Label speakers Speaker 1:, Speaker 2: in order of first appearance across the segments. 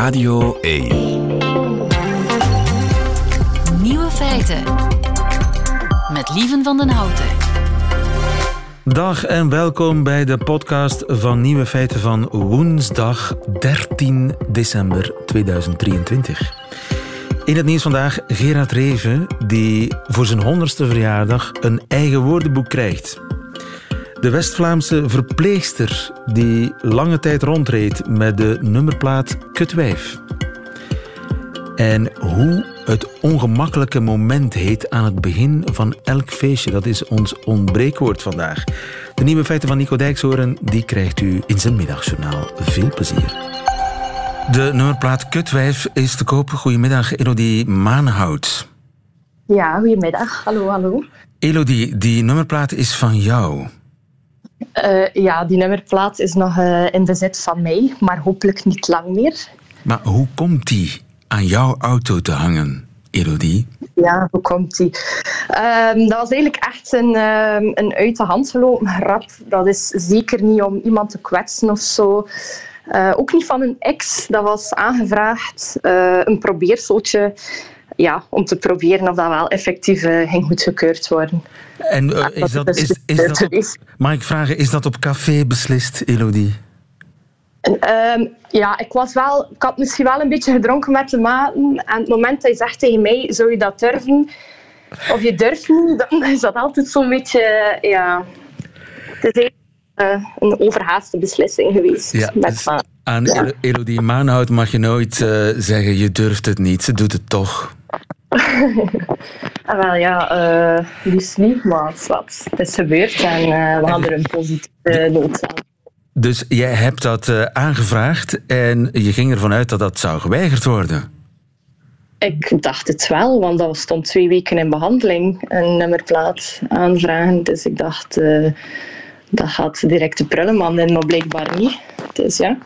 Speaker 1: Radio 1.
Speaker 2: Nieuwe feiten. Met Lieven van den Houten.
Speaker 3: Dag en welkom bij de podcast van Nieuwe Feiten van woensdag 13 december 2023. In het nieuws vandaag Gerard Reven, die voor zijn honderdste verjaardag een eigen woordenboek krijgt. De West-Vlaamse verpleegster die lange tijd rondreed met de nummerplaat Kutwijf. En hoe het ongemakkelijke moment heet aan het begin van elk feestje. Dat is ons ontbreekwoord vandaag. De nieuwe feiten van Nico Dijkshoorn, die krijgt u in zijn middagjournaal. Veel plezier. De nummerplaat Kutwijf is te koop. Goedemiddag, Elodie Maanhout.
Speaker 4: Ja, goedemiddag. Hallo, hallo.
Speaker 3: Elodie, die nummerplaat is van jou.
Speaker 4: Uh, ja, die nummerplaat is nog uh, in bezit van mij, maar hopelijk niet lang meer.
Speaker 3: Maar hoe komt die aan jouw auto te hangen, Elodie?
Speaker 4: Ja, hoe komt die? Um, dat was eigenlijk echt een, um, een uit de hand gelopen grap. Dat is zeker niet om iemand te kwetsen of zo. Uh, ook niet van een ex. Dat was aangevraagd. een probeerseltje ja, om te proberen of dat wel effectief uh, ging goedgekeurd worden.
Speaker 3: En uh, is dat, is, is dat op, mag ik vragen, is dat op café beslist, Elodie?
Speaker 4: Um, ja, ik, was wel, ik had misschien wel een beetje gedronken met de maten. En het moment dat je zegt tegen mij, zou je dat durven? Of je durft niet, dan is dat altijd zo'n beetje... Ja, het is uh, een overhaaste beslissing geweest.
Speaker 3: Ja, met dus aan ja. Elodie Maanhout mag je nooit uh, zeggen, je durft het niet. Ze doet het toch.
Speaker 4: ah, wel ja, uh, liefst niet, maar wat. Het is gebeurd en uh, we hadden er een positieve noodzaak.
Speaker 3: Dus jij hebt dat uh, aangevraagd en je ging ervan uit dat dat zou geweigerd worden?
Speaker 4: Ik dacht het wel, want dat stond twee weken in behandeling, een nummerplaat aanvragen. Dus ik dacht, dat gaat direct de prullenman in, maar blijkbaar niet. Dus ja.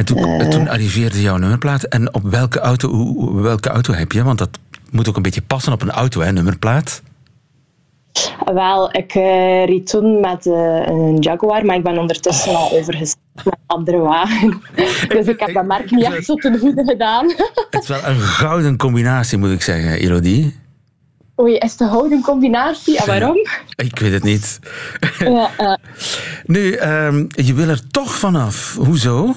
Speaker 3: En toen, uh, toen arriveerde jouw nummerplaat. En op welke auto, welke auto heb je? Want dat moet ook een beetje passen op een auto, hè, nummerplaat.
Speaker 4: Wel, ik uh, reed toen met uh, een Jaguar, maar ik ben ondertussen al overgestapt naar een andere wagen. Dus ik heb dat merk niet echt zo ten goede gedaan.
Speaker 3: Het is wel een gouden combinatie, moet ik zeggen, Elodie.
Speaker 4: Oei, is het een gouden combinatie? En waarom?
Speaker 3: Ik weet het niet. Ja, uh. Nu, um, je wil er toch vanaf. Hoezo?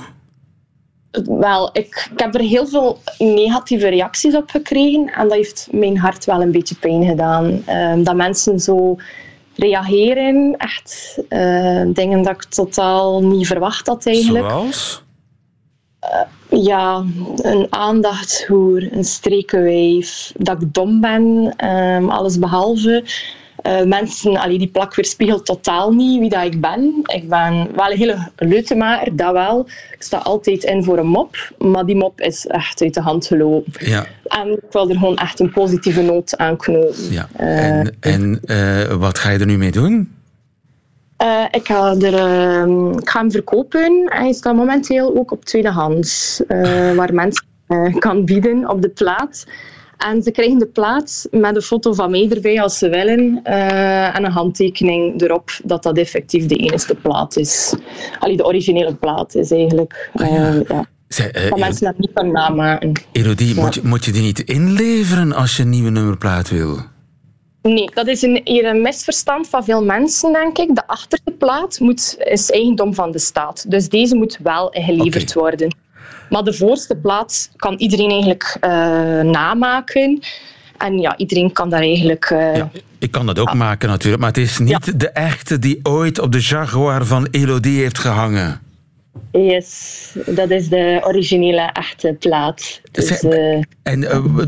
Speaker 4: Wel, ik, ik, heb er heel veel negatieve reacties op gekregen en dat heeft mijn hart wel een beetje pijn gedaan. Um, dat mensen zo reageren, echt uh, dingen dat ik totaal niet verwacht had eigenlijk.
Speaker 3: Zoals?
Speaker 4: Uh, ja, een aandachtshoer, een strekenwijf, dat ik dom ben, um, alles behalve. Uh, mensen, allee, die plak weerspiegelt totaal niet wie dat ik ben. Ik ben wel een hele leutemaker, dat wel. Ik sta altijd in voor een mop, maar die mop is echt uit de hand gelopen.
Speaker 3: Ja.
Speaker 4: En ik wil er gewoon echt een positieve noot aan knopen.
Speaker 3: Ja. Uh, en en uh, wat ga je er nu mee doen?
Speaker 4: ik, ga er, ik ga hem verkopen. Hij staat momenteel ook op tweedehands, waar mensen kan bieden op de plaats. En ze krijgen de plaat met een foto van mij erbij als ze willen. Uh, en een handtekening erop dat dat effectief de enige plaat is. Allee, de originele plaat is eigenlijk. Uh, ja. ja.
Speaker 3: Zij, uh,
Speaker 4: dat mensen dat niet van namaken.
Speaker 3: Elodie, ja. moet, je, moet je die niet inleveren als je een nieuwe nummerplaat wil?
Speaker 4: Nee, dat is een, hier een misverstand van veel mensen, denk ik. De achterste plaat moet, is eigendom van de staat. Dus deze moet wel geleverd okay. worden. Maar de voorste plaats kan iedereen eigenlijk uh, namaken. En ja, iedereen kan daar eigenlijk... Uh,
Speaker 3: ja, ik kan dat ook ja. maken natuurlijk, maar het is niet ja. de echte die ooit op de Jaguar van Elodie heeft gehangen.
Speaker 4: Yes, dat is de originele echte plaat. Dus,
Speaker 3: Zij, uh, en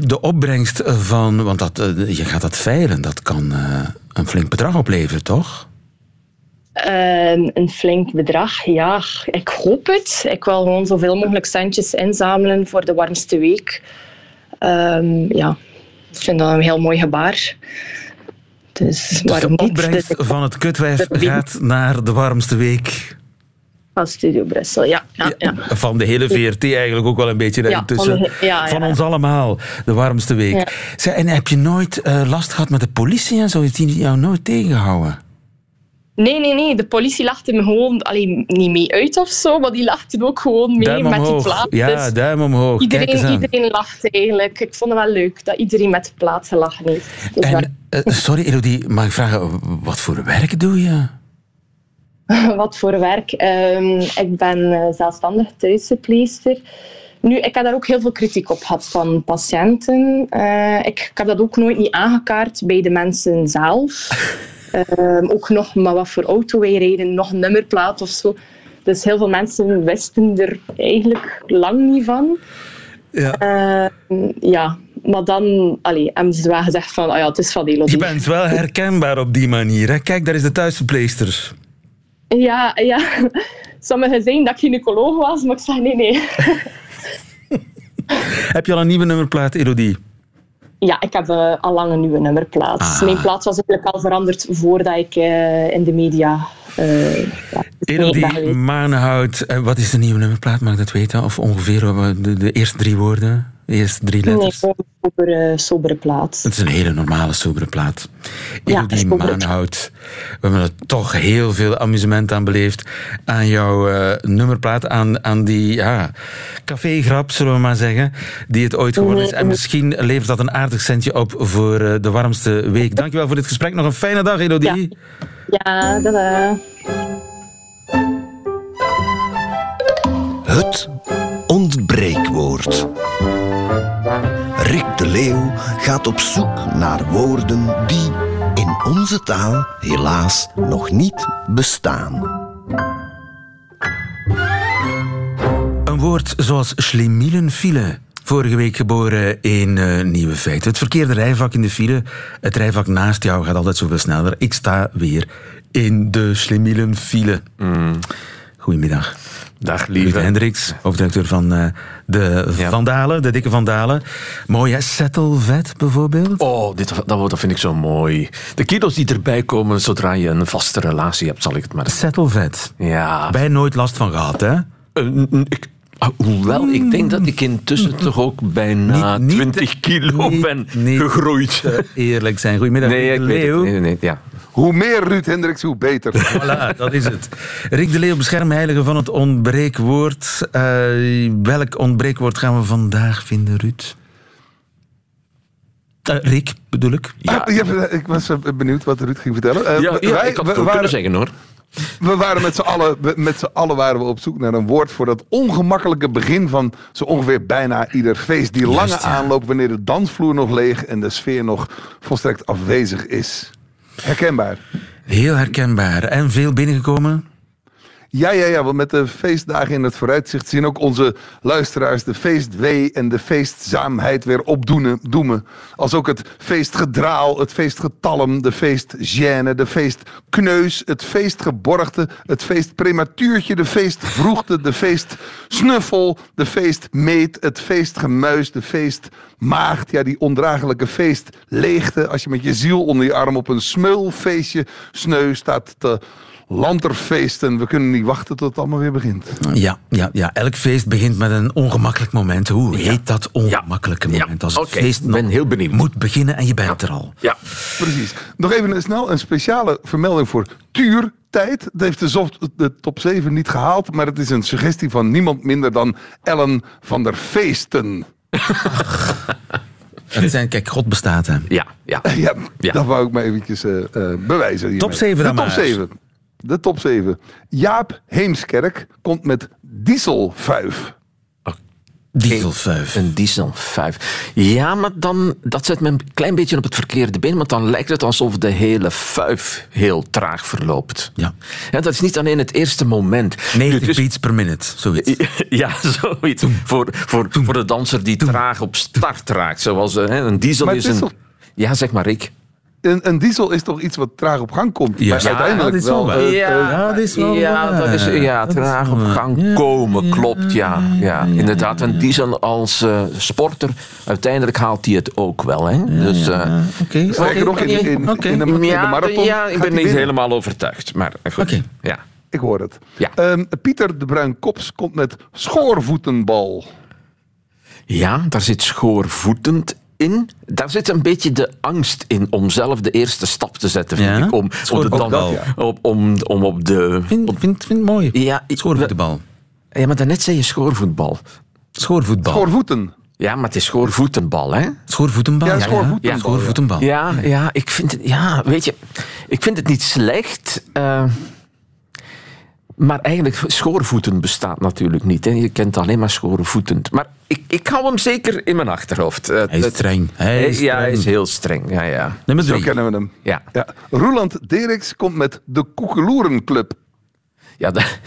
Speaker 3: de opbrengst van, want dat, je gaat dat veilen, dat kan een flink bedrag opleveren, toch?
Speaker 4: Uh, een flink bedrag, ja, ik hoop het. Ik wil gewoon zoveel mogelijk centjes inzamelen voor de warmste week. Um, ja, ik vind dat een heel mooi gebaar. Dus,
Speaker 3: dus de opbrengst niet? van het kutwijf gaat naar de warmste week.
Speaker 4: Van Studio Brussel, ja, ja, ja.
Speaker 3: Van de hele VRT eigenlijk ook wel een beetje ja, intussen. Van, de, van ons allemaal, de warmste week. Zij, en heb je nooit uh, last gehad met de politie en zo? Heeft die jou nooit tegengehouden?
Speaker 4: Nee, nee, nee. De politie lachte me gewoon allee, niet mee uit of zo, maar die lachten ook gewoon mee met die plaat.
Speaker 3: Ja, duim omhoog.
Speaker 4: Iedereen, iedereen lachte eigenlijk. Ik vond het wel leuk dat iedereen met de plaat gelachen heeft. Dus.
Speaker 3: En, eh, sorry Elodie, mag ik vragen, wat voor werk doe je?
Speaker 4: Wat voor werk? Ehm, ik ben eh, zelfstandig thuisverpleegster. Nu, ik heb daar ook heel veel kritiek op gehad van patiënten. Eh, ik, ik heb dat ook nooit niet aangekaart bij de mensen zelf. Ehm, ook nog maar wat voor auto wij rijden, nog een nummerplaat of zo. Dus heel veel mensen wisten er eigenlijk lang niet van.
Speaker 3: Ja.
Speaker 4: Ehm, ja, maar dan allee, hebben ze wel gezegd van, oh ja, het is van Elodie.
Speaker 3: Je bent wel herkenbaar op die manier. Hè? Kijk, daar is de thuisverpleegster.
Speaker 4: Ja, ja. Sommigen zeiden dat ik gynaecoloog was, maar ik zei nee, nee.
Speaker 3: Heb je al een nieuwe nummerplaat, Elodie?
Speaker 4: Ja, ik heb eh, al lang een nieuwe nummerplaat.
Speaker 3: Ah.
Speaker 4: Mijn plaats was eigenlijk al veranderd voordat ik eh, in de media... eh ja,
Speaker 3: Elodie. Maanhout, wat is de nieuwe nummerplaat? Mag ik dat weten? Of ongeveer de, de eerste drie woorden? De eerste drie
Speaker 4: Nee,
Speaker 3: letters?
Speaker 4: gewoon een sobere, sobere plaat.
Speaker 3: Het is een hele normale, sobere plaat.
Speaker 4: Ja,
Speaker 3: Elodie
Speaker 4: sober.
Speaker 3: Maanhout. We hebben er toch heel veel amusement aan beleefd. Aan jouw eh, nummerplaat, aan, aan die ja, cafégrap, zullen we maar zeggen, die het ooit geworden is. En misschien levert dat een aardig centje op voor eh, de warmste week. Dankjewel voor dit gesprek. Nog een fijne dag, Elodie.
Speaker 4: Ja, eh,
Speaker 1: Het ontbreekwoord. Rick de Leeuw gaat op zoek naar woorden die in onze taal helaas nog niet bestaan.
Speaker 3: Een woord zoals schlimielenfile. Vorige week geboren in eh, Nieuwe Feiten. Het verkeerde rijvak in de file. Het rijvak naast jou gaat altijd zoveel sneller. Ik sta weer in de schlimielenfile. Goedemiddag.
Speaker 5: Dag
Speaker 3: Ruud
Speaker 5: lieve.
Speaker 3: Hendricks, hoofddirecteur van eh, de
Speaker 5: Ja.
Speaker 3: Vandalen, de dikke Vandalen. Mooi hè, Settelvet bijvoorbeeld.
Speaker 5: Oh, dit, dat, dat vind ik zo mooi. De kilo's die erbij komen zodra je een vaste relatie hebt, zal ik het maar zeggen.
Speaker 3: Settelvet.
Speaker 5: Ja.
Speaker 3: Bij nooit last van gehad hè?
Speaker 5: Eh, ik, ah, hoewel, ik denk dat ik intussen toch ook bijna
Speaker 3: Niet- niet-
Speaker 5: 20 kilo
Speaker 3: niet-
Speaker 5: ben gegroeid.
Speaker 3: eerlijk zijn. Goedemiddag,
Speaker 5: Nee,
Speaker 3: Rick
Speaker 5: ik
Speaker 3: de
Speaker 5: weet het.
Speaker 3: Leeuw.
Speaker 5: Nee, nee, ja.
Speaker 6: Hoe meer Ruud Hendricks, hoe beter.
Speaker 3: Voilà, dat is het. Rick de Leeuw, beschermheilige van het ontbreekwoord. Eh, welk ontbreekwoord gaan we vandaag vinden, Ruud? Eh, Rick, bedoel ik.
Speaker 5: Ja.
Speaker 6: Ah, ik was eh, benieuwd wat Ruud ging vertellen. Eh,
Speaker 5: Ja,
Speaker 6: we-
Speaker 5: ja,
Speaker 6: wij-
Speaker 5: ik had het ook
Speaker 6: waren-
Speaker 5: kunnen zeggen hoor.
Speaker 6: We waren met z'n allen, met z'n allen waren we op zoek naar een woord voor dat ongemakkelijke begin van zo ongeveer bijna ieder feest. Die
Speaker 3: Juist,
Speaker 6: lange
Speaker 3: ja.
Speaker 6: aanloop wanneer de dansvloer nog leeg en de sfeer nog volstrekt afwezig is. Herkenbaar.
Speaker 3: Heel herkenbaar. En veel binnengekomen?
Speaker 6: Ja, ja, ja, want met de feestdagen in het vooruitzicht zien ook onze luisteraars de feestwee en de feestzaamheid weer opdoemen. Doemen. Als ook het feestgedraal, het feestgetalm, de feestgêne, de feestkneus, het feestgeborgte, het feestprematuurtje, de feestvroegte, de feestsnuffel, de feestmeet, het feestgemuis, de feestmaagd. Ja, die ondraaglijke feestleegte als je met je ziel onder je arm op een smeulfeestje sneu staat te lanterfeesten. We kunnen niet wachten tot het allemaal weer begint.
Speaker 3: Ja, ja, ja, elk feest begint met een ongemakkelijk moment. Hoe heet dat ongemakkelijke
Speaker 5: Ja.
Speaker 3: moment? Als het feest
Speaker 5: ben
Speaker 3: nog
Speaker 5: heel benieuwd.
Speaker 3: moet beginnen en je bent er al.
Speaker 5: Ja.
Speaker 6: Precies. Nog even snel een speciale vermelding voor tuurtijd. Dat heeft de, soft, de top 7 niet gehaald, maar het is een suggestie van niemand minder dan Ellen van der Feesten.
Speaker 3: Het zijn, kijk, God bestaat hè.
Speaker 5: Ja, ja.
Speaker 6: Ja,
Speaker 5: Ja.
Speaker 6: dat wou ik maar eventjes eh, eh, bewijzen. hiermee.
Speaker 3: Top zeven dan
Speaker 6: De top
Speaker 3: maar.
Speaker 6: 7. De top 7. Jaap Heemskerk komt met dieselvuif.
Speaker 3: Dieselvuif.
Speaker 5: Een diesel 5. Ja, maar dan, dat zet me een klein beetje op het verkeerde been, want dan lijkt het alsof de hele fuif heel traag verloopt.
Speaker 3: Ja.
Speaker 5: Ja, dat is niet alleen het eerste moment. Nu,
Speaker 3: 90
Speaker 5: het is-
Speaker 3: beats per minute, zoiets.
Speaker 5: Ja, zoiets. Voor, voor, voor de danser die traag op start raakt. Zoals eh, hè, een diesel
Speaker 6: Maar
Speaker 5: is
Speaker 6: het is
Speaker 5: een...
Speaker 6: toch-
Speaker 5: Ja, zeg maar, Rick.
Speaker 6: Een, een diesel is toch iets wat traag op gang komt?
Speaker 3: Ja.
Speaker 6: Maar uiteindelijk
Speaker 3: dat is wel Ja, dat is wel
Speaker 5: ja,
Speaker 3: waar.
Speaker 5: dat is, ja, traag op gang komen, klopt, ja. ja. Inderdaad, een diesel als eh, sporter, uiteindelijk haalt hij het ook wel. Hè? dus, eh,
Speaker 3: Oké,
Speaker 6: Sterker nog, in, in, in,
Speaker 3: Oké.
Speaker 6: in de, in de
Speaker 5: ja,
Speaker 6: marathon
Speaker 5: ja, ik ben niet helemaal overtuigd. Maar goed.
Speaker 3: Oké.
Speaker 5: Ja.
Speaker 6: Ik hoor het.
Speaker 5: Ja.
Speaker 6: Ehm, Pieter de Bruin Kops komt met schoorvoetenbal.
Speaker 5: ja, daar zit schoorvoetend in, daar zit een beetje de angst in om zelf de eerste stap te zetten, vind
Speaker 3: Ja?
Speaker 5: ik. Om, om, de dan, op, om, om op de...
Speaker 3: Vind, vind, vind het mooi.
Speaker 5: Ja,
Speaker 3: Schoorvoetbal.
Speaker 5: Ja, maar daarnet zei je schoorvoetbal.
Speaker 3: Schoorvoetbal.
Speaker 6: Schoorvoeten.
Speaker 5: Ja, maar het is schoorvoetenbal, hè?
Speaker 3: Schoorvoetenbal.
Speaker 6: Ja, schoorvoetenbal,
Speaker 3: Ja, schoorvoetenbal.
Speaker 5: Ja, ja, ik vind het, ja, weet je, ik vind het niet slecht. eh, maar eigenlijk, schoorvoeten bestaat natuurlijk niet. Hè. Je kent alleen maar schoorvoetend. Maar ik, ik hou hem zeker in mijn achterhoofd. Eh,
Speaker 3: Hij is
Speaker 5: het-
Speaker 3: streng. Hij is
Speaker 5: ja, hij is heel streng. Ja, ja.
Speaker 3: Nummer
Speaker 6: Zo
Speaker 3: drie.
Speaker 6: kennen we hem.
Speaker 5: Ja,
Speaker 6: Ja. Roeland Derks komt met de Koekeloerenclub.
Speaker 5: ja, dat,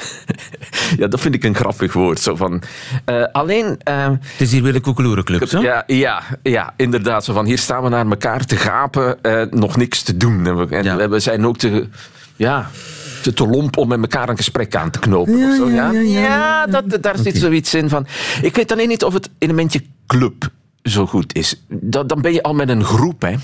Speaker 5: ja, dat vind ik een grappig woord. Zo van, eh, alleen... eh,
Speaker 3: Het is hier weer de Koekeloerenclub, zo?
Speaker 5: Ja, ja, ja, inderdaad. Zo van, hier staan we naar elkaar te gapen, eh, nog niks te doen. En we, en
Speaker 3: Ja.
Speaker 5: we zijn ook te, ja, te, te lomp om met elkaar een gesprek aan te knopen.
Speaker 3: Ja,
Speaker 5: of zo,
Speaker 3: ja,
Speaker 5: ja,
Speaker 3: ja, ja.
Speaker 5: dat, daar zit zoiets in van... Ik weet alleen niet of het elementje club zo goed is. Dat, dan ben je al met een groep, hè.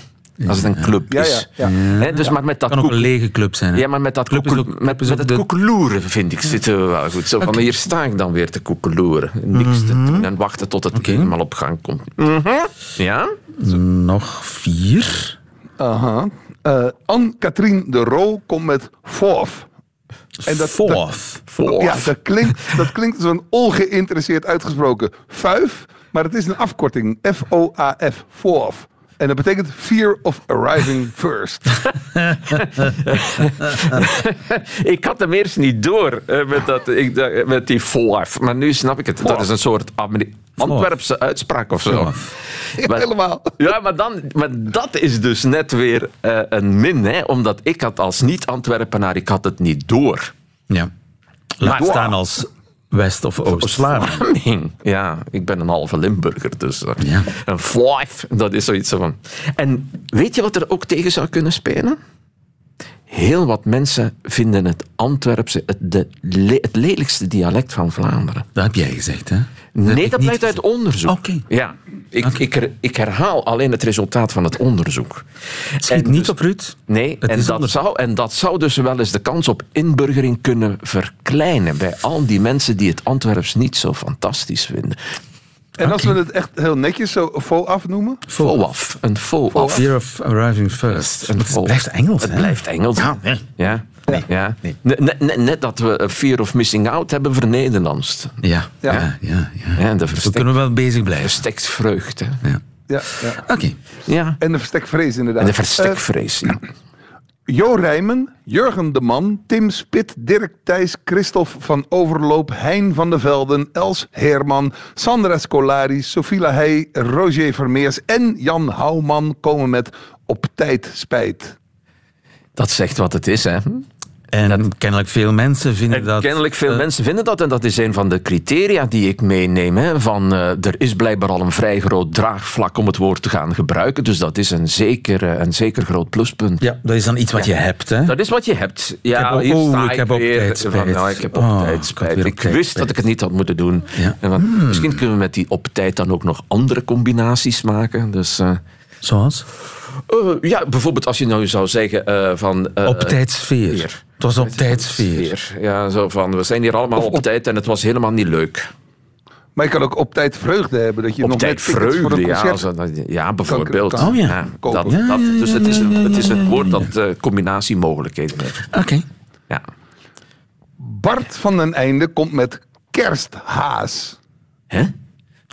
Speaker 5: Als het een club
Speaker 6: Ja,
Speaker 5: is.
Speaker 6: ja, ja.
Speaker 5: Hè, dus maar met dat
Speaker 3: kan ook een lege club zijn. hè?
Speaker 5: ja, maar met dat,
Speaker 3: Club ook-
Speaker 5: met, het
Speaker 3: de-
Speaker 5: koekeloeren, vind ik, zitten we wel goed. Zo van, hier sta ik dan weer te koekeloeren. Niks te doen en wachten tot het
Speaker 3: Mhm. Oké.
Speaker 5: helemaal op gang komt. Mhm. Ja?
Speaker 3: Nog vier.
Speaker 6: Aha. Eh, Anne-Katrien de Roo komt met Fof. En dat-
Speaker 3: Fourth.
Speaker 6: Ja, dat klinkt, dat klinkt zo'n ongeïnteresseerd uitgesproken vuif, maar het is een afkorting. F-O-A-F. Fof. En dat betekent Fear of Arriving First.
Speaker 5: Ik had hem eerst niet door eh, met, dat, met die fourth. Maar nu snap ik het. Dat is een soort Ameri- Antwerpse uitspraak of zo.
Speaker 3: Fourth.
Speaker 5: Maar-
Speaker 6: Helemaal.
Speaker 5: Ja, maar, dan, maar dat is dus net weer eh, een min. Hè? Omdat ik had als niet-Antwerpenaar, ik had het niet door.
Speaker 3: Ja. Laat
Speaker 5: Maar-
Speaker 3: staan als West- of Oost-Vlaanderen.
Speaker 5: Vlaming. Ja, ik ben een halve Limburger, dus eh,
Speaker 3: Ja.
Speaker 5: een five, dat is zoiets van. En weet je wat er ook tegen zou kunnen spelen? Heel wat mensen vinden het Antwerpse het, de, le- het lelijkste dialect van Vlaanderen.
Speaker 3: Dat heb jij gezegd, hè?
Speaker 5: Nee, dat blijkt uit onderzoek.
Speaker 3: Oké.
Speaker 5: Ja, ik, ik, ik herhaal alleen het resultaat van het onderzoek.
Speaker 3: Schiet
Speaker 5: En
Speaker 3: niet
Speaker 5: dus-
Speaker 3: op Ruud.
Speaker 5: Nee,
Speaker 3: Het
Speaker 5: en dat,
Speaker 3: onderzoek.
Speaker 5: zou, en dat zou dus wel eens de kans op inburgering kunnen verkleinen bij al die mensen die het Antwerps niet zo fantastisch vinden.
Speaker 6: En als we het echt heel netjes zo afnoemen.
Speaker 5: FOAF, een FOAF.
Speaker 3: Fear of arriving first.
Speaker 5: Een
Speaker 3: Het blijft Engels,
Speaker 5: Het
Speaker 3: hè?
Speaker 5: blijft Engels.
Speaker 3: Ja, nee.
Speaker 5: Ja.
Speaker 3: Nee.
Speaker 5: ja.
Speaker 3: Nee.
Speaker 5: Net, net- net dat we een Fear of Missing Out hebben vernederlandst.
Speaker 3: Ja, ja,
Speaker 6: Ja.
Speaker 3: ja. ja,
Speaker 5: verstek,
Speaker 3: kunnen we wel bezig blijven.
Speaker 5: verstekt vreugde.
Speaker 3: Ja.
Speaker 6: Ja, ja.
Speaker 3: Oké.
Speaker 5: Ja.
Speaker 6: En de verstekvrees inderdaad.
Speaker 5: En de
Speaker 6: Eh,
Speaker 5: verstekvrees. ja.
Speaker 6: Jo Rijmen, Jurgen de Man, Tim Spit, Dirk Thijs, Christophe van Overloop, Hein van de Velden, Els Heerman, Sandra Scolari, Sophie Lahey, Roger Vermeers en Jan Houwman komen met Op tijd spijt.
Speaker 5: Dat zegt wat het is, hè.
Speaker 3: En kennelijk veel mensen vinden
Speaker 5: En
Speaker 3: dat...
Speaker 5: kennelijk veel
Speaker 3: eh,
Speaker 5: mensen vinden dat. En dat is een van de criteria die ik meeneem. Hè, van, eh, er is blijkbaar al een vrij groot draagvlak om het woord te gaan gebruiken. Dus dat is een zeker, eh, een zeker groot pluspunt.
Speaker 3: Ja, dat is dan iets wat je hebt, hè?
Speaker 5: Dat is wat je hebt. Ja,
Speaker 3: Ik heb ook-
Speaker 5: hier
Speaker 3: oh,
Speaker 5: sta
Speaker 3: ik
Speaker 5: ik,
Speaker 3: heb op
Speaker 5: weer.
Speaker 3: tijd
Speaker 5: Van, nou, ik heb op
Speaker 3: Oh,
Speaker 5: tijd spijt.
Speaker 3: op
Speaker 5: Ik
Speaker 3: tijd
Speaker 5: wist dat ik het niet had moeten doen.
Speaker 3: Ja.
Speaker 5: En van, Misschien kunnen we met die op tijd dan ook nog andere combinaties maken. Dus, eh,
Speaker 3: Zoals?
Speaker 5: Eh, ja, bijvoorbeeld als je nou zou zeggen weer van... eh,
Speaker 3: op tijdsfeer.
Speaker 5: sfeer.
Speaker 3: Het was op tijdsfeer.
Speaker 5: sfeer. Ja, zo van, we zijn hier allemaal op,
Speaker 6: op-
Speaker 5: tijd en het was helemaal niet leuk.
Speaker 6: Maar je kan ook op tijd vreugde hebben. Dat je
Speaker 5: Op
Speaker 6: nog
Speaker 5: tijd
Speaker 6: net tickets voor
Speaker 5: vreugde,
Speaker 6: een
Speaker 5: ja, als ja, bijvoorbeeld.
Speaker 6: kan-
Speaker 3: Oh ja.
Speaker 5: dat,
Speaker 3: Ja,
Speaker 5: dat,
Speaker 3: ja,
Speaker 5: dus
Speaker 3: ja,
Speaker 5: het is een,
Speaker 3: ja, ja,
Speaker 5: het is een
Speaker 3: ja,
Speaker 5: woord
Speaker 3: ja.
Speaker 5: dat eh, combinatiemogelijkheden heeft.
Speaker 3: Oké.
Speaker 5: Ja.
Speaker 6: Bart van den Einde komt met kersthaas.
Speaker 5: Hè?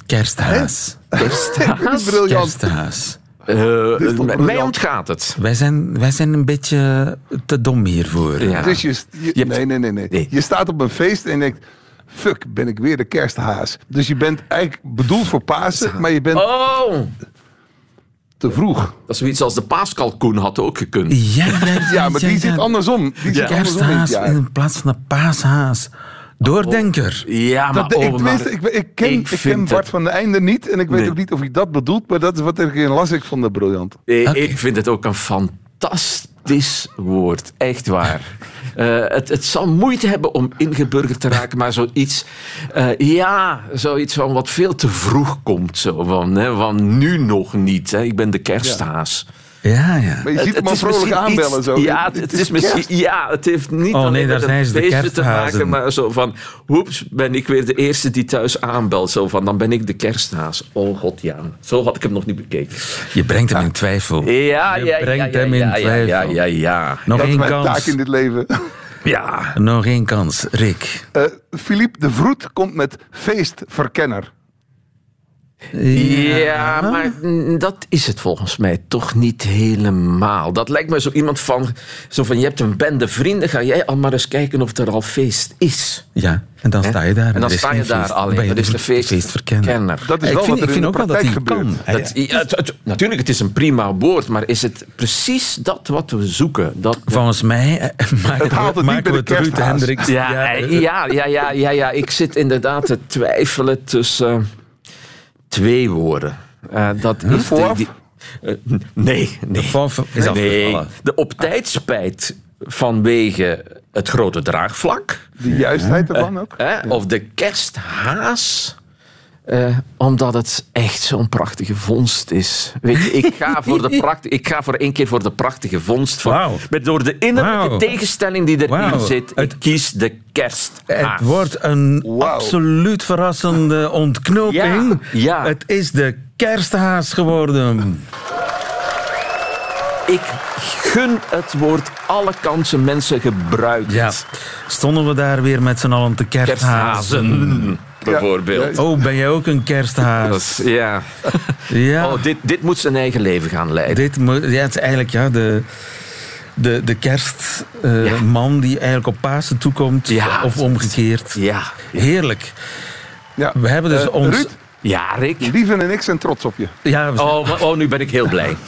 Speaker 3: Kersthaas.
Speaker 5: Kersthaas?
Speaker 6: Briljant.
Speaker 3: Kersthaas.
Speaker 5: Eh,
Speaker 6: toch
Speaker 5: mij ontgaat het.
Speaker 3: Wij zijn, wij zijn een beetje te dom hiervoor.
Speaker 5: Ja.
Speaker 6: Dus je, je-
Speaker 5: Je hebt-
Speaker 6: nee, nee, nee, nee,
Speaker 5: Nee.
Speaker 6: Je staat op een feest en je denkt... Fuck, ben ik weer de kersthaas. Dus je bent eigenlijk bedoeld voor Pasen, maar je bent
Speaker 5: Oh!
Speaker 6: te vroeg.
Speaker 5: Dat is zoiets als de paaskalkoen had ook gekund.
Speaker 3: Ja, ja, ja,
Speaker 6: Ja, maar die zit andersom. Die zit andersom in
Speaker 3: in plaats van een paashaas. Doordenker.
Speaker 5: Ja, maar,
Speaker 6: Dat, ik,
Speaker 5: oh, maar
Speaker 6: ik, ik ken,
Speaker 5: ik
Speaker 6: ik ken
Speaker 5: vind
Speaker 6: Bart
Speaker 5: het-
Speaker 6: van den Einde niet. En ik weet
Speaker 5: Nee.
Speaker 6: ook niet of hij dat bedoelt. Maar dat is wat ik in las. Ik vond het briljant.
Speaker 5: eh, ik vind het ook een fantastisch woord. Echt waar. Eh, het, het zal moeite hebben om ingeburgerd te raken, maar zoiets, eh, ja, zoiets van wat veel te vroeg komt. Zo, van, hè, van nu nog niet. Hè. Ik ben de kersthaas.
Speaker 3: Ja, ja.
Speaker 6: Maar je ziet hem al
Speaker 5: is
Speaker 6: vrolijk
Speaker 5: misschien
Speaker 6: aanbellen.
Speaker 5: iets-
Speaker 6: Zo.
Speaker 5: Ja, het, het is misschien, ja, het heeft niet
Speaker 3: Oh, nee,
Speaker 5: alleen
Speaker 3: daar
Speaker 5: met
Speaker 3: zijn
Speaker 5: een
Speaker 3: ze, de
Speaker 5: feestje te maken, maar zo van, hoeps, ben ik weer de eerste die thuis aanbelt. Zo van, dan ben ik de kersthaas. Oh god, ja. Zo had ik hem nog niet bekeken.
Speaker 3: Je brengt hem in twijfel.
Speaker 5: Ja,
Speaker 3: Je
Speaker 5: ja, ja,
Speaker 3: brengt
Speaker 5: ja,
Speaker 3: hem in
Speaker 5: ja, ja,
Speaker 3: twijfel.
Speaker 5: ja, ja, ja.
Speaker 3: Nog
Speaker 6: Dat
Speaker 3: één
Speaker 6: mijn taak
Speaker 3: kans.
Speaker 6: in dit leven.
Speaker 5: Ja.
Speaker 3: Nog één kans, Rick.
Speaker 6: Eh, Philippe de Vroet komt met feestverkenner.
Speaker 5: Ja, maar mm, dat is het volgens mij toch niet helemaal. Dat lijkt me zo iemand van, zo van je hebt een bende vrienden, ga jij al maar eens kijken of er al feest is.
Speaker 3: Ja, en dan sta je daar.
Speaker 5: En dan
Speaker 3: er
Speaker 5: sta je daar
Speaker 3: feest.
Speaker 5: alleen. Dat is de feest,
Speaker 3: feestverkenner.
Speaker 5: kenner.
Speaker 6: Dat is
Speaker 3: ik
Speaker 6: wel
Speaker 3: vind,
Speaker 6: wat
Speaker 3: ik
Speaker 6: er
Speaker 3: vind
Speaker 6: in de
Speaker 3: ook wel dat hij kan.
Speaker 5: Dat, ja, het- het- natuurlijk, het is een prima woord, maar is het precies dat wat we zoeken? Dat,
Speaker 3: Volgens mij eh, maken,
Speaker 6: haalt het
Speaker 3: maken we het Ruud. Hendricks.
Speaker 5: ja,
Speaker 3: eh,
Speaker 5: ja, ja, ja, ja, ja, ik zit inderdaad te twijfelen tussen twee woorden. Eh, dat is die- eh, nee, nee.
Speaker 3: Fof is
Speaker 5: nee.
Speaker 3: afgevallen.
Speaker 5: De op tijd spijt vanwege het grote draagvlak.
Speaker 6: De juistheid ervan ook.
Speaker 5: Hè? Of de kersthaas. Eh, omdat het echt zo'n prachtige vondst is. Weet je, ik ga voor, de pracht, ik ga voor één keer voor de prachtige vondst. Van, met door de innerlijke tegenstelling die erin zit. Ik kies de kersthaas.
Speaker 3: Het wordt een absoluut verrassende ontknoping.
Speaker 5: Ja, ja.
Speaker 3: Het is de kersthaas geworden.
Speaker 5: Ik gun het woord alle kansen mensen gebruikt.
Speaker 3: Ja. Stonden we daar weer met z'n allen te kersthazen.
Speaker 5: Kersthazen, bijvoorbeeld.
Speaker 6: Ja,
Speaker 3: Oh, ben jij ook een kersthaas?
Speaker 5: ja.
Speaker 3: Ja.
Speaker 5: Oh, dit, dit moet zijn eigen leven gaan leiden.
Speaker 3: Dit moet, ja, het is eigenlijk ja, de, de, de kerstman die eigenlijk op Pasen toekomt.
Speaker 5: Ja.
Speaker 3: Of omgekeerd.
Speaker 5: Ja.
Speaker 3: Heerlijk.
Speaker 6: Ja.
Speaker 3: We hebben dus
Speaker 6: Eh,
Speaker 3: ons...
Speaker 6: Ruud,
Speaker 5: Ja, Rick.
Speaker 6: Lieven en ik zijn trots op je.
Speaker 3: Ja, we-
Speaker 5: Oh, maar- oh, nu ben ik heel blij.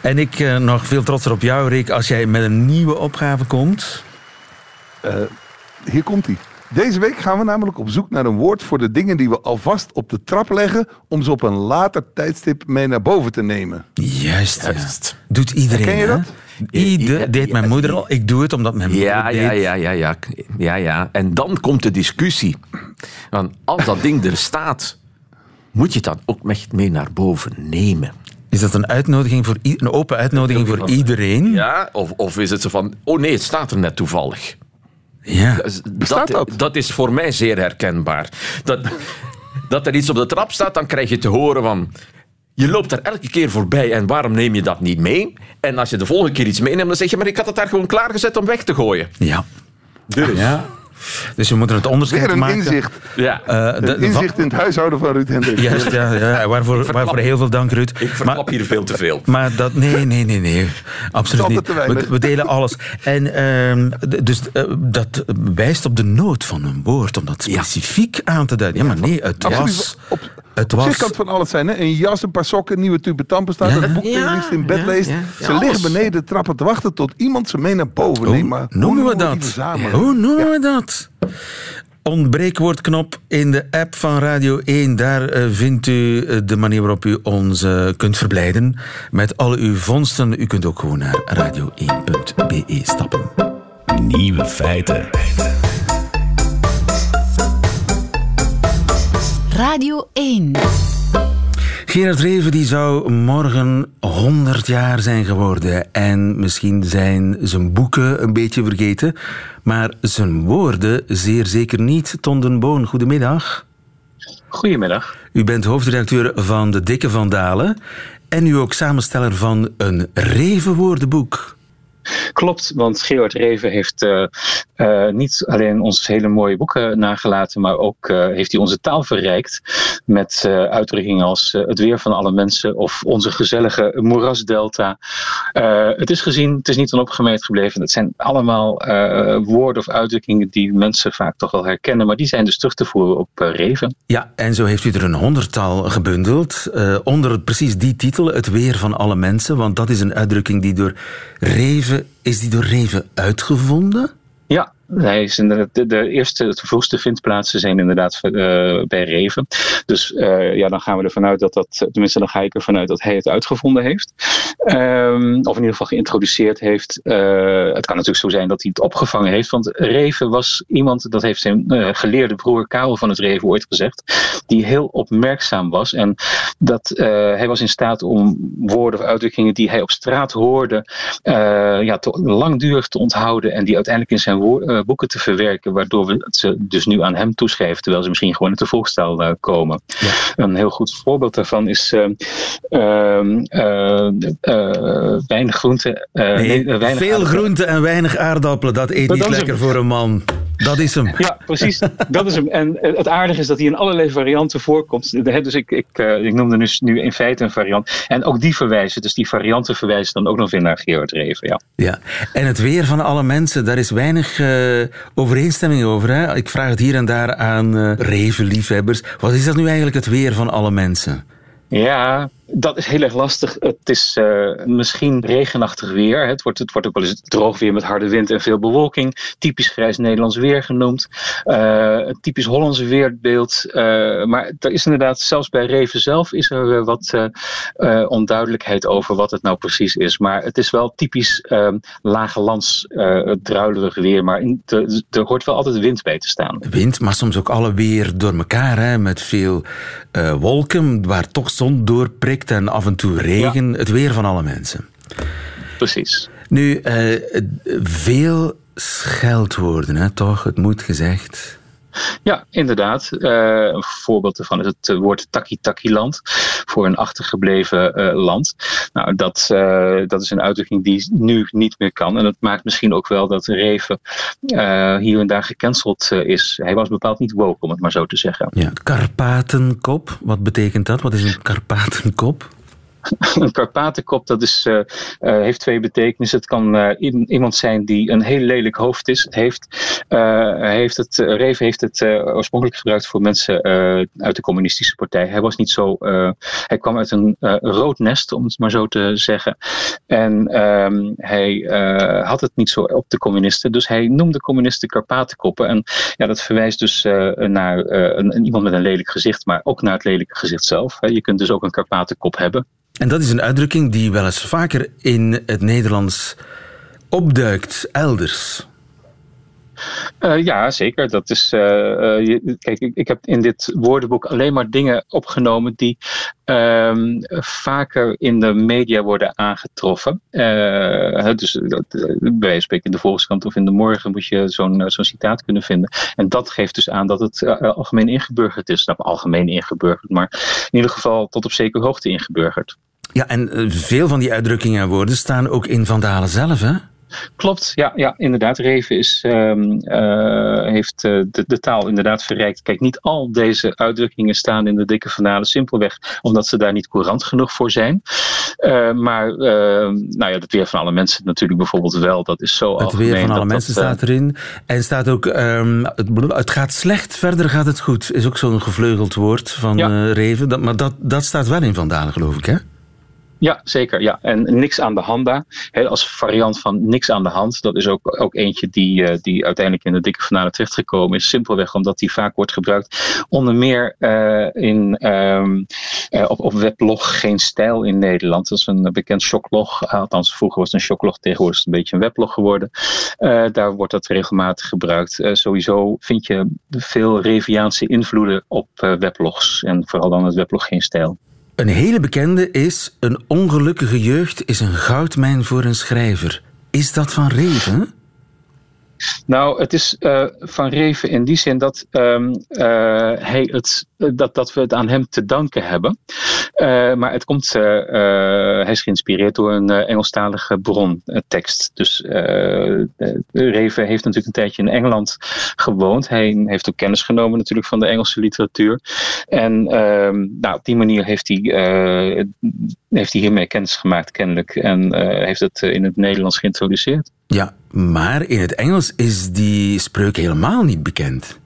Speaker 3: En ik eh, nog veel trotser op jou, Rick, als jij met een nieuwe opgave komt.
Speaker 6: Hier komt hij. Deze week gaan we namelijk op zoek naar een woord voor de dingen die we alvast op de trap leggen om ze op een later tijdstip mee naar boven te nemen.
Speaker 3: Juist, ja.
Speaker 5: Juist.
Speaker 3: Doet iedereen,
Speaker 6: Ken je
Speaker 3: hè?
Speaker 6: dat?
Speaker 3: Ieder, deed mijn moeder al. Ik doe het omdat mijn moeder
Speaker 5: Ja,
Speaker 3: het
Speaker 5: ja,
Speaker 3: deed.
Speaker 5: ja, ja, ja, ja, ja. En dan komt de discussie. Want als dat ding er staat, moet je het dan ook echt mee naar boven nemen.
Speaker 3: Is dat een, uitnodiging voor een open uitnodiging voor iedereen?
Speaker 5: Ja? Of, of is het zo van, oh nee, het staat er net toevallig.
Speaker 3: Ja.
Speaker 6: Dat?
Speaker 5: Dat is voor mij zeer herkenbaar. Dat, dat er iets op de trap staat, dan krijg je te horen van... Je loopt daar elke keer voorbij en waarom neem je dat niet mee? En als je de volgende keer iets meeneemt, dan zeg je... Maar ik had het daar gewoon klaargezet om weg te gooien.
Speaker 3: Ja.
Speaker 5: Dus,
Speaker 3: ja. Dus we moeten het onderscheid
Speaker 6: Weer een
Speaker 3: maken.
Speaker 6: inzicht.
Speaker 5: ja.
Speaker 3: Eh, de-
Speaker 6: Een inzicht in het huishouden van Ruud Hendricks.
Speaker 3: Juist, ja, ja waarvoor, waarvoor heel veel dank, Ruud.
Speaker 5: ik verklap hier veel te veel.
Speaker 3: Maar dat, nee, nee, nee, nee. Absoluut niet. We, we delen alles. En ehm, dus eh, dat wijst op de nood van een woord, om dat specifiek aan te duiden. Ja, maar nee, het
Speaker 6: Absoluut.
Speaker 3: was...
Speaker 6: Op,
Speaker 3: Het
Speaker 6: op zich
Speaker 3: was...
Speaker 6: kan het van alles zijn. Hè? Een jas, een paar sokken, een nieuwe tube tandpasta,
Speaker 3: Ja.
Speaker 6: een boek
Speaker 5: Ja,
Speaker 6: liefst in bed
Speaker 5: ja,
Speaker 6: leest.
Speaker 5: ja.
Speaker 6: Ze
Speaker 5: Ja,
Speaker 6: liggen beneden de trappen te wachten tot iemand ze mee naar boven neemt. Maar
Speaker 3: Hoe noemen we dat? Hoe noemen we dat? Ontbreekwoordknop in de app van Radio 1. Daar eh, vindt u eh, de manier waarop u ons eh, kunt verblijden met al uw vondsten. U kunt ook gewoon naar radio1.be stappen.
Speaker 7: Nieuwe feiten.
Speaker 2: Radio 1.
Speaker 3: Gerard Reven die zou morgen 100 jaar zijn geworden. En misschien zijn zijn boeken een beetje vergeten. Maar zijn woorden zeer zeker niet. Ton den Boon, goedemiddag.
Speaker 8: Goedemiddag.
Speaker 3: U bent hoofdredacteur van De Dikke Vandalen. En u ook samensteller van een Reven-woordenboek.
Speaker 8: Klopt, want Gerard Reven heeft eh, eh, niet alleen ons hele mooie boeken nagelaten, maar ook eh, heeft hij onze taal verrijkt met uitdrukkingen als het weer van alle mensen of onze gezellige moerasdelta. Het is gezien, het is niet onopgemerkt gebleven. Het zijn allemaal woorden of uitdrukkingen die mensen vaak toch wel herkennen, maar die zijn dus terug te voeren op Reven.
Speaker 3: Ja, en zo heeft u er een honderdtal gebundeld. onder precies die titel, Het weer van alle mensen. Want dat is een uitdrukking die door Reven... Is die door Reven uitgevonden?
Speaker 8: Ja, de, de, eerste, de vroegste vindplaatsen zijn inderdaad uh, bij Reven. Dus uh, ja, dan gaan we ervan uit dat dat, tenminste dan ga ik ervan uit dat hij het uitgevonden heeft. Um, of in ieder geval geïntroduceerd heeft. Uh, het kan natuurlijk zo zijn dat hij het opgevangen heeft. Want Reven was iemand, dat heeft zijn geleerde broer Karel van het Reven ooit gezegd, die heel opmerkzaam was. En dat hij was in staat om woorden of uitdrukkingen die hij op straat hoorde, ja, langdurig te onthouden en die uiteindelijk in zijn woorden boeken te verwerken, waardoor we ze dus nu aan hem toeschrijven, terwijl ze misschien gewoon uit de volkstaal uh, komen. Ja. Een heel goed voorbeeld daarvan is uh, weinig groente.
Speaker 3: Nee, weinig veel groente en weinig aardappelen, dat eet niet lekker voor een man. Dat is hem.
Speaker 8: Ja, precies. Dat is hem. En het aardige is dat hij in allerlei varianten voorkomt. Dus ik, ik, ik noemde dus nu in feite een variant. En ook die verwijzen, dus die varianten verwijzen dan ook nog weer naar Gerard Reven. Ja.
Speaker 3: ja. En het weer van alle mensen, daar is weinig uh, overeenstemming over. Hè? Ik vraag het hier en daar aan uh, Reven-liefhebbers. Wat is dat nu eigenlijk het weer van alle mensen?
Speaker 8: Ja, dat is heel erg lastig. Het is uh, misschien regenachtig weer. Het wordt, het wordt ook wel eens droog weer met harde wind en veel bewolking. Typisch grijs Nederlands weer genoemd. Uh, typisch Hollandse weerbeeld. Uh, maar er is inderdaad, zelfs bij Reven zelf is er wat onduidelijkheid over wat het nou precies is. Maar het is wel typisch ehm, lage lands, druilerig weer. Maar er hoort wel altijd wind bij te staan.
Speaker 3: Wind, maar soms ook alle weer door elkaar. Hè, met veel wolken waar toch zon door en af en toe regen. Het weer van alle mensen.
Speaker 8: Precies.
Speaker 3: Nu, uh, veel scheldwoorden, hè, toch? Het moet gezegd.
Speaker 8: Ja, inderdaad. Uh, een voorbeeld ervan is het woord taki-taki-land. Voor een achtergebleven uh, land. Nou, dat, dat is een uitdrukking die nu niet meer kan. En dat maakt misschien ook wel dat Reven hier en daar gecanceld is. Hij was bepaald niet woke, om het maar zo te zeggen.
Speaker 3: Ja, Karpatenkop, wat betekent dat? Wat is een Karpatenkop?
Speaker 8: een Karpatenkop, dat is, uh, uh, heeft twee betekenissen. Het kan uh, iemand zijn die een heel lelijk hoofd is. Heeft, heeft het, Reven heeft het oorspronkelijk gebruikt voor mensen uit de communistische partij. Hij was niet zo, hij kwam uit een rood nest, om het maar zo te zeggen. En um, hij had het niet zo op de communisten, dus hij noemde communisten Karpatenkoppen. En ja, dat verwijst dus naar een, iemand met een lelijk gezicht, maar ook naar het lelijke gezicht zelf. Je kunt dus ook een Karpatenkop hebben.
Speaker 3: En dat is een uitdrukking die wel eens vaker in het Nederlands opduikt, elders.
Speaker 8: Uh, ja, zeker. Dat is, uh, je, kijk, ik, ik, heb in dit woordenboek alleen maar dingen opgenomen die um, vaker in de media worden aangetroffen. dus wijze spreken in de Volkskrant of in de Morgen moet je zo'n zo'n citaat kunnen vinden. En dat geeft dus aan dat het algemeen ingeburgerd is. Nou, algemeen ingeburgerd, maar in ieder geval tot op zekere hoogte ingeburgerd.
Speaker 3: Ja, en veel van die uitdrukkingen en woorden staan ook in Vandalen zelf, hè?
Speaker 8: Klopt, ja, ja inderdaad. Reven is, um, uh, heeft uh, de, de, taal inderdaad verrijkt. Kijk, niet al deze uitdrukkingen staan in de dikke finale simpelweg omdat ze daar niet courant genoeg voor zijn. Uh, maar nou ja, het weer van alle mensen natuurlijk bijvoorbeeld wel. Dat is zo
Speaker 3: het weer van alle mensen staat erin. En staat ook, um, het, het, gaat slecht, verder gaat het goed. Is ook zo'n gevleugeld woord van ja. Reven. Dat, maar dat, dat staat wel in Vandalen, geloof ik, hè?
Speaker 8: Ja, zeker. Ja. En niks aan de hand daar. als variant van niks aan de hand. Dat is ook, ook eentje die, uh, die uiteindelijk in de dikke finale terechtgekomen is. Simpelweg omdat die vaak wordt gebruikt. Onder meer uh, in, um, uh, op, op weblog Geen Stijl in Nederland. Dat is een bekend shoklog. Althans, vroeger was het een shoklog. Tegenwoordig is het een beetje een weblog geworden. daar wordt dat regelmatig gebruikt. sowieso vind je veel Reviaanse invloeden op weblogs. En vooral dan het weblog Geen Stijl.
Speaker 3: Een hele bekende is: Een ongelukkige jeugd is een goudmijn voor een schrijver. Is dat van Reven?
Speaker 8: Nou, het is uh, van Reven in die zin dat, um, uh, hij het, dat, dat we het aan hem te danken hebben. Uh, maar het komt, hij is geïnspireerd door een Engelstalige brontekst. Dus Reven heeft natuurlijk een tijdje in Engeland gewoond. Hij heeft ook kennis genomen natuurlijk van de Engelse literatuur. En um, nou, op die manier heeft hij, heeft hij hiermee kennis gemaakt kennelijk. En heeft het in het Nederlands geïntroduceerd.
Speaker 3: Ja, maar in het Engels is die spreuk helemaal niet bekend.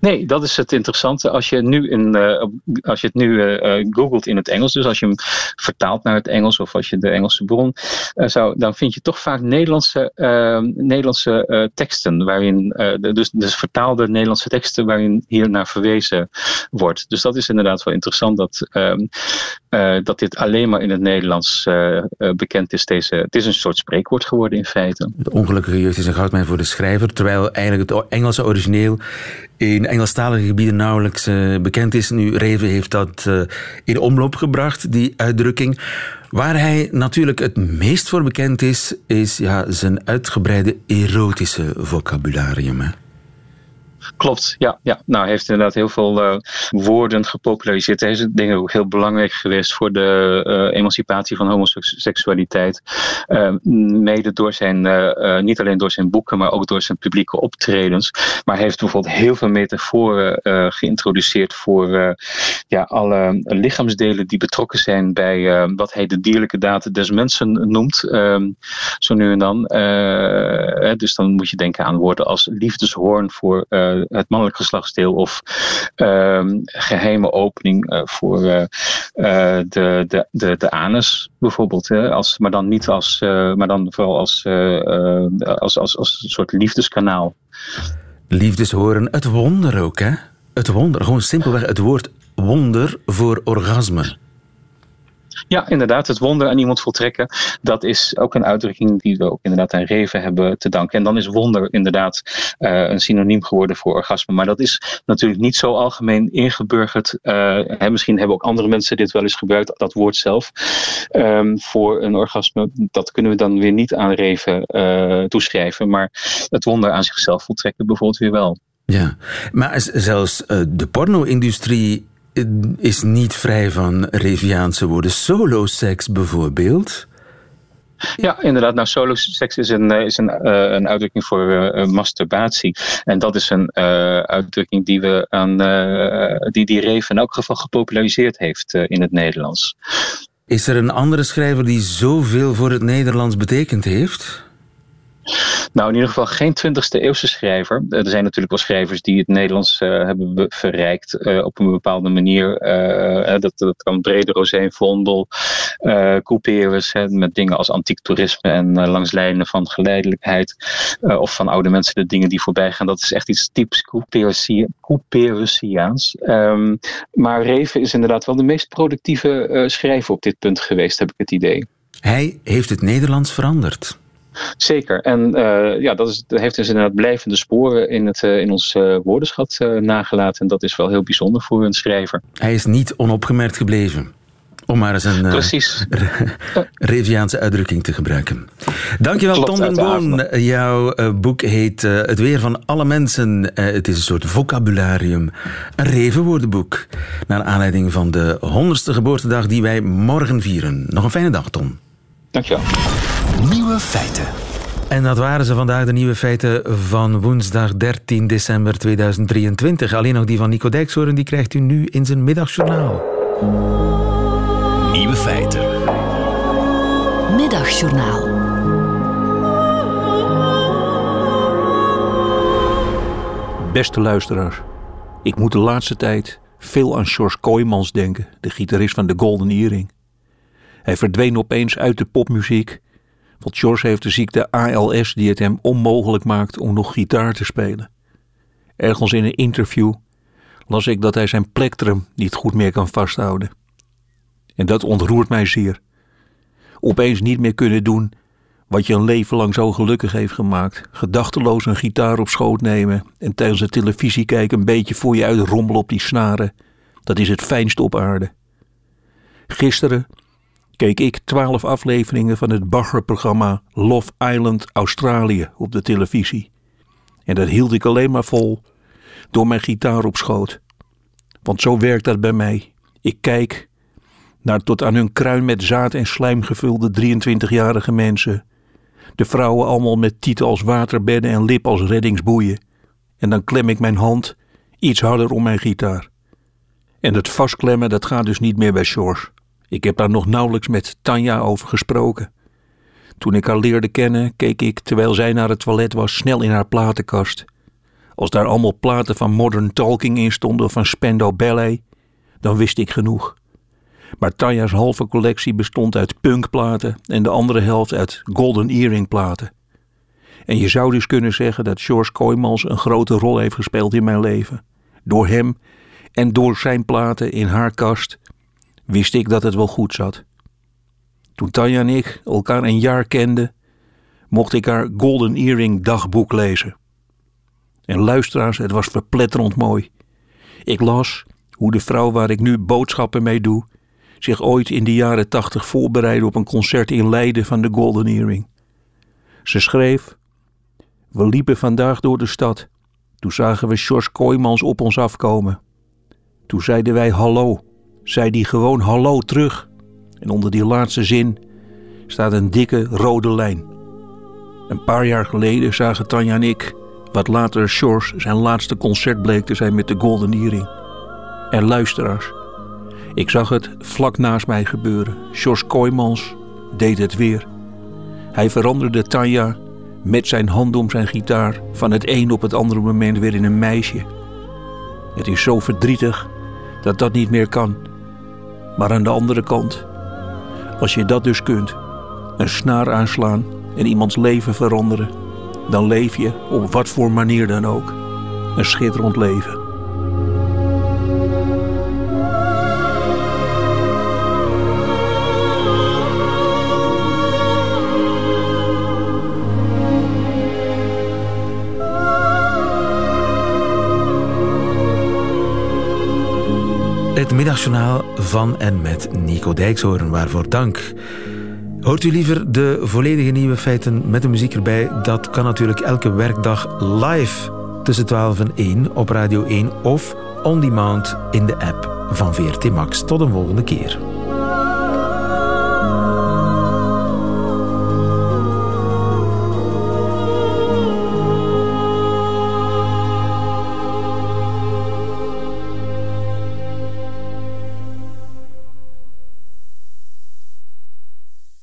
Speaker 8: Nee, dat is het interessante. Als je, nu in, uh, als je het nu uh, googelt in het Engels, dus als je hem vertaalt naar het Engels of als je de Engelse bron zou, dan vind je toch vaak Nederlandse, ehm, Nederlandse teksten, waarin, de, dus, dus vertaalde Nederlandse teksten waarin hier naar verwezen wordt. Dus dat is inderdaad wel interessant dat, ehm, dat dit alleen maar in het Nederlands bekend is. Deze, het is een soort spreekwoord geworden in feite.
Speaker 3: De ongelukkige jeugd is een goudmijn voor de schrijver, terwijl eigenlijk het Engelse origineel in Engelstalige gebieden nauwelijks uh, bekend is. Nu, Reven heeft dat uh, in omloop gebracht, die uitdrukking. Waar hij natuurlijk het meest voor bekend is, is ja, zijn uitgebreide erotische vocabularium. Hè?
Speaker 8: Klopt, ja. ja. Nou, hij heeft inderdaad heel veel uh, woorden gepopulariseerd. Deze dingen ook heel belangrijk geweest voor de uh, emancipatie van homoseksualiteit. Uh, mede door zijn, niet alleen door zijn boeken, maar ook door zijn publieke optredens. Maar hij heeft bijvoorbeeld heel veel metaforen geïntroduceerd voor ja, alle lichaamsdelen die betrokken zijn bij wat hij de dierlijke daad des mensen noemt. Ehm, zo nu en dan. dus dan moet je denken aan woorden als liefdeshoorn voor het mannelijk geslachtsdeel of uh, geheime opening uh, voor uh, de, de, de, de anus bijvoorbeeld. Hè, als, maar dan niet als, maar dan vooral als, als, als, als een soort liefdeskanaal.
Speaker 3: Liefdeshoren, het wonder ook hè? Het wonder, gewoon simpelweg het woord wonder voor orgasme.
Speaker 8: Ja, inderdaad. Het wonder aan iemand voltrekken. Dat is ook een uitdrukking die we ook inderdaad aan Reven hebben te danken. En dan is wonder inderdaad uh, een synoniem geworden voor orgasme. Maar dat is natuurlijk niet zo algemeen ingeburgerd. Uh, hè, misschien hebben ook andere mensen dit wel eens gebruikt, dat woord zelf. Um, voor een orgasme. Dat kunnen we dan weer niet aan Reven uh, toeschrijven. Maar het wonder aan zichzelf voltrekken bijvoorbeeld weer wel.
Speaker 3: Ja, maar zelfs de porno-industrie is niet vrij van Reviaanse woorden. Solo-seks bijvoorbeeld.
Speaker 8: Ja, inderdaad. Nou, solo-seks is een, is een, uh, een uitdrukking voor uh, masturbatie. En dat is een uh, uitdrukking die, we aan, die die Reven in elk geval gepopulariseerd heeft in het Nederlands.
Speaker 3: Is er een andere schrijver die zoveel voor het Nederlands betekend heeft?
Speaker 8: Nou, in ieder geval geen 20e eeuwse schrijver. Er zijn natuurlijk wel schrijvers die het Nederlands uh, hebben verrijkt uh, op een bepaalde manier. Dat, dat kan Brede Rosé, Vondel, uh, Couperus, met dingen als antiek toerisme en langs lijnen van geleidelijkheid. of van oude mensen de dingen die voorbij gaan. Dat is echt iets typisch Couperusiaans. Um, maar Reven is inderdaad wel de meest productieve schrijver op dit punt geweest, heb ik het idee.
Speaker 3: Hij heeft het Nederlands veranderd.
Speaker 8: Zeker. En uh, ja, dat, is, dat heeft dus inderdaad blijvende sporen in, het, uh, in ons uh, woordenschat nagelaten. En dat is wel heel bijzonder voor een schrijver.
Speaker 3: Hij is niet onopgemerkt gebleven. Om maar eens een
Speaker 8: Precies.
Speaker 3: Reviaanse uitdrukking te gebruiken. Dankjewel, Tom den Boon. Jouw boek heet Het Weer van alle mensen. het is een soort vocabularium. Een revenwoordenboek. Naar aanleiding van de honderdste geboortedag die wij morgen vieren. Nog een fijne dag, Tom.
Speaker 8: Dankjewel.
Speaker 1: Nieuwe feiten.
Speaker 3: En dat waren ze vandaag, de nieuwe feiten van woensdag 13 december 2023. Alleen nog die van Nico Dijkshoorn, die krijgt u nu in zijn middagjournaal.
Speaker 7: Nieuwe feiten.
Speaker 2: Middagjournaal.
Speaker 9: Beste luisteraars, ik moet de laatste tijd veel aan George Kooijmans denken, de gitarist van de Golden Earring. Hij verdween opeens uit de popmuziek, want George heeft de ziekte ALS die het hem onmogelijk maakt om nog gitaar te spelen. Ergens in een interview las ik dat hij zijn plektrum niet goed meer kan vasthouden. En dat ontroert mij zeer. Opeens niet meer kunnen doen wat je een leven lang zo gelukkig heeft gemaakt. Gedachteloos een gitaar op schoot nemen en tijdens de televisie kijken een beetje voor je uit rommelen op die snaren. Dat is het fijnste op aarde. Gisteren keek ik twaalf afleveringen van het baggerprogramma Love Island Australië op de televisie. En dat hield ik alleen maar vol door mijn gitaar op schoot. Want zo werkt dat bij mij. Ik kijk naar tot aan hun kruin met zaad en slijm gevulde 23-jarige mensen. De vrouwen allemaal met tieten als waterbedden en lip als reddingsboeien. En dan klem ik mijn hand iets harder om mijn gitaar. En het vastklemmen dat gaat dus niet meer bij George. Ik heb daar nog nauwelijks met Tanja over gesproken. Toen ik haar leerde kennen, keek ik, terwijl zij naar het toilet was, snel in haar platenkast. Als daar allemaal platen van Modern Talking in stonden van Spendo Ballet, dan wist ik genoeg. Maar Tanja's halve collectie bestond uit punkplaten en de andere helft uit golden earring platen. En je zou dus kunnen zeggen dat George Kooijmans een grote rol heeft gespeeld in mijn leven. Door hem en door zijn platen in haar kast wist ik dat het wel goed zat. Toen Tanja en ik elkaar een jaar kenden, mocht ik haar Golden Earring dagboek lezen. En luisteraars, het was verpletterend mooi. Ik las hoe de vrouw waar ik nu boodschappen mee doe, zich ooit in de jaren tachtig voorbereidde op een concert in Leiden van de Golden Earring. Ze schreef: We liepen vandaag door de stad. Toen zagen we George Kooijmans op ons afkomen. Toen zeiden wij hallo. Zei die gewoon hallo terug. En onder die laatste zin staat een dikke rode lijn. Een paar jaar geleden zagen Tanja en ik wat later George zijn laatste concert bleek te zijn met de Golden Earring. En luisteraars, ik zag het vlak naast mij gebeuren. George Kooijmans deed het weer. Hij veranderde Tanja met zijn hand om zijn gitaar van het een op het andere moment weer in een meisje. Het is zo verdrietig dat dat niet meer kan. Maar aan de andere kant, als je dat dus kunt, een snaar aanslaan en iemands leven veranderen, dan leef je op wat voor manier dan ook een schitterend leven.
Speaker 3: Middagjournaal van en met Nico Dijkshoorn, waarvoor dank. Hoort u liever de volledige nieuwe feiten met de muziek erbij? Dat kan natuurlijk elke werkdag live tussen 12 en 1 op Radio 1 of on demand in de app van VRT Max. Tot een volgende keer.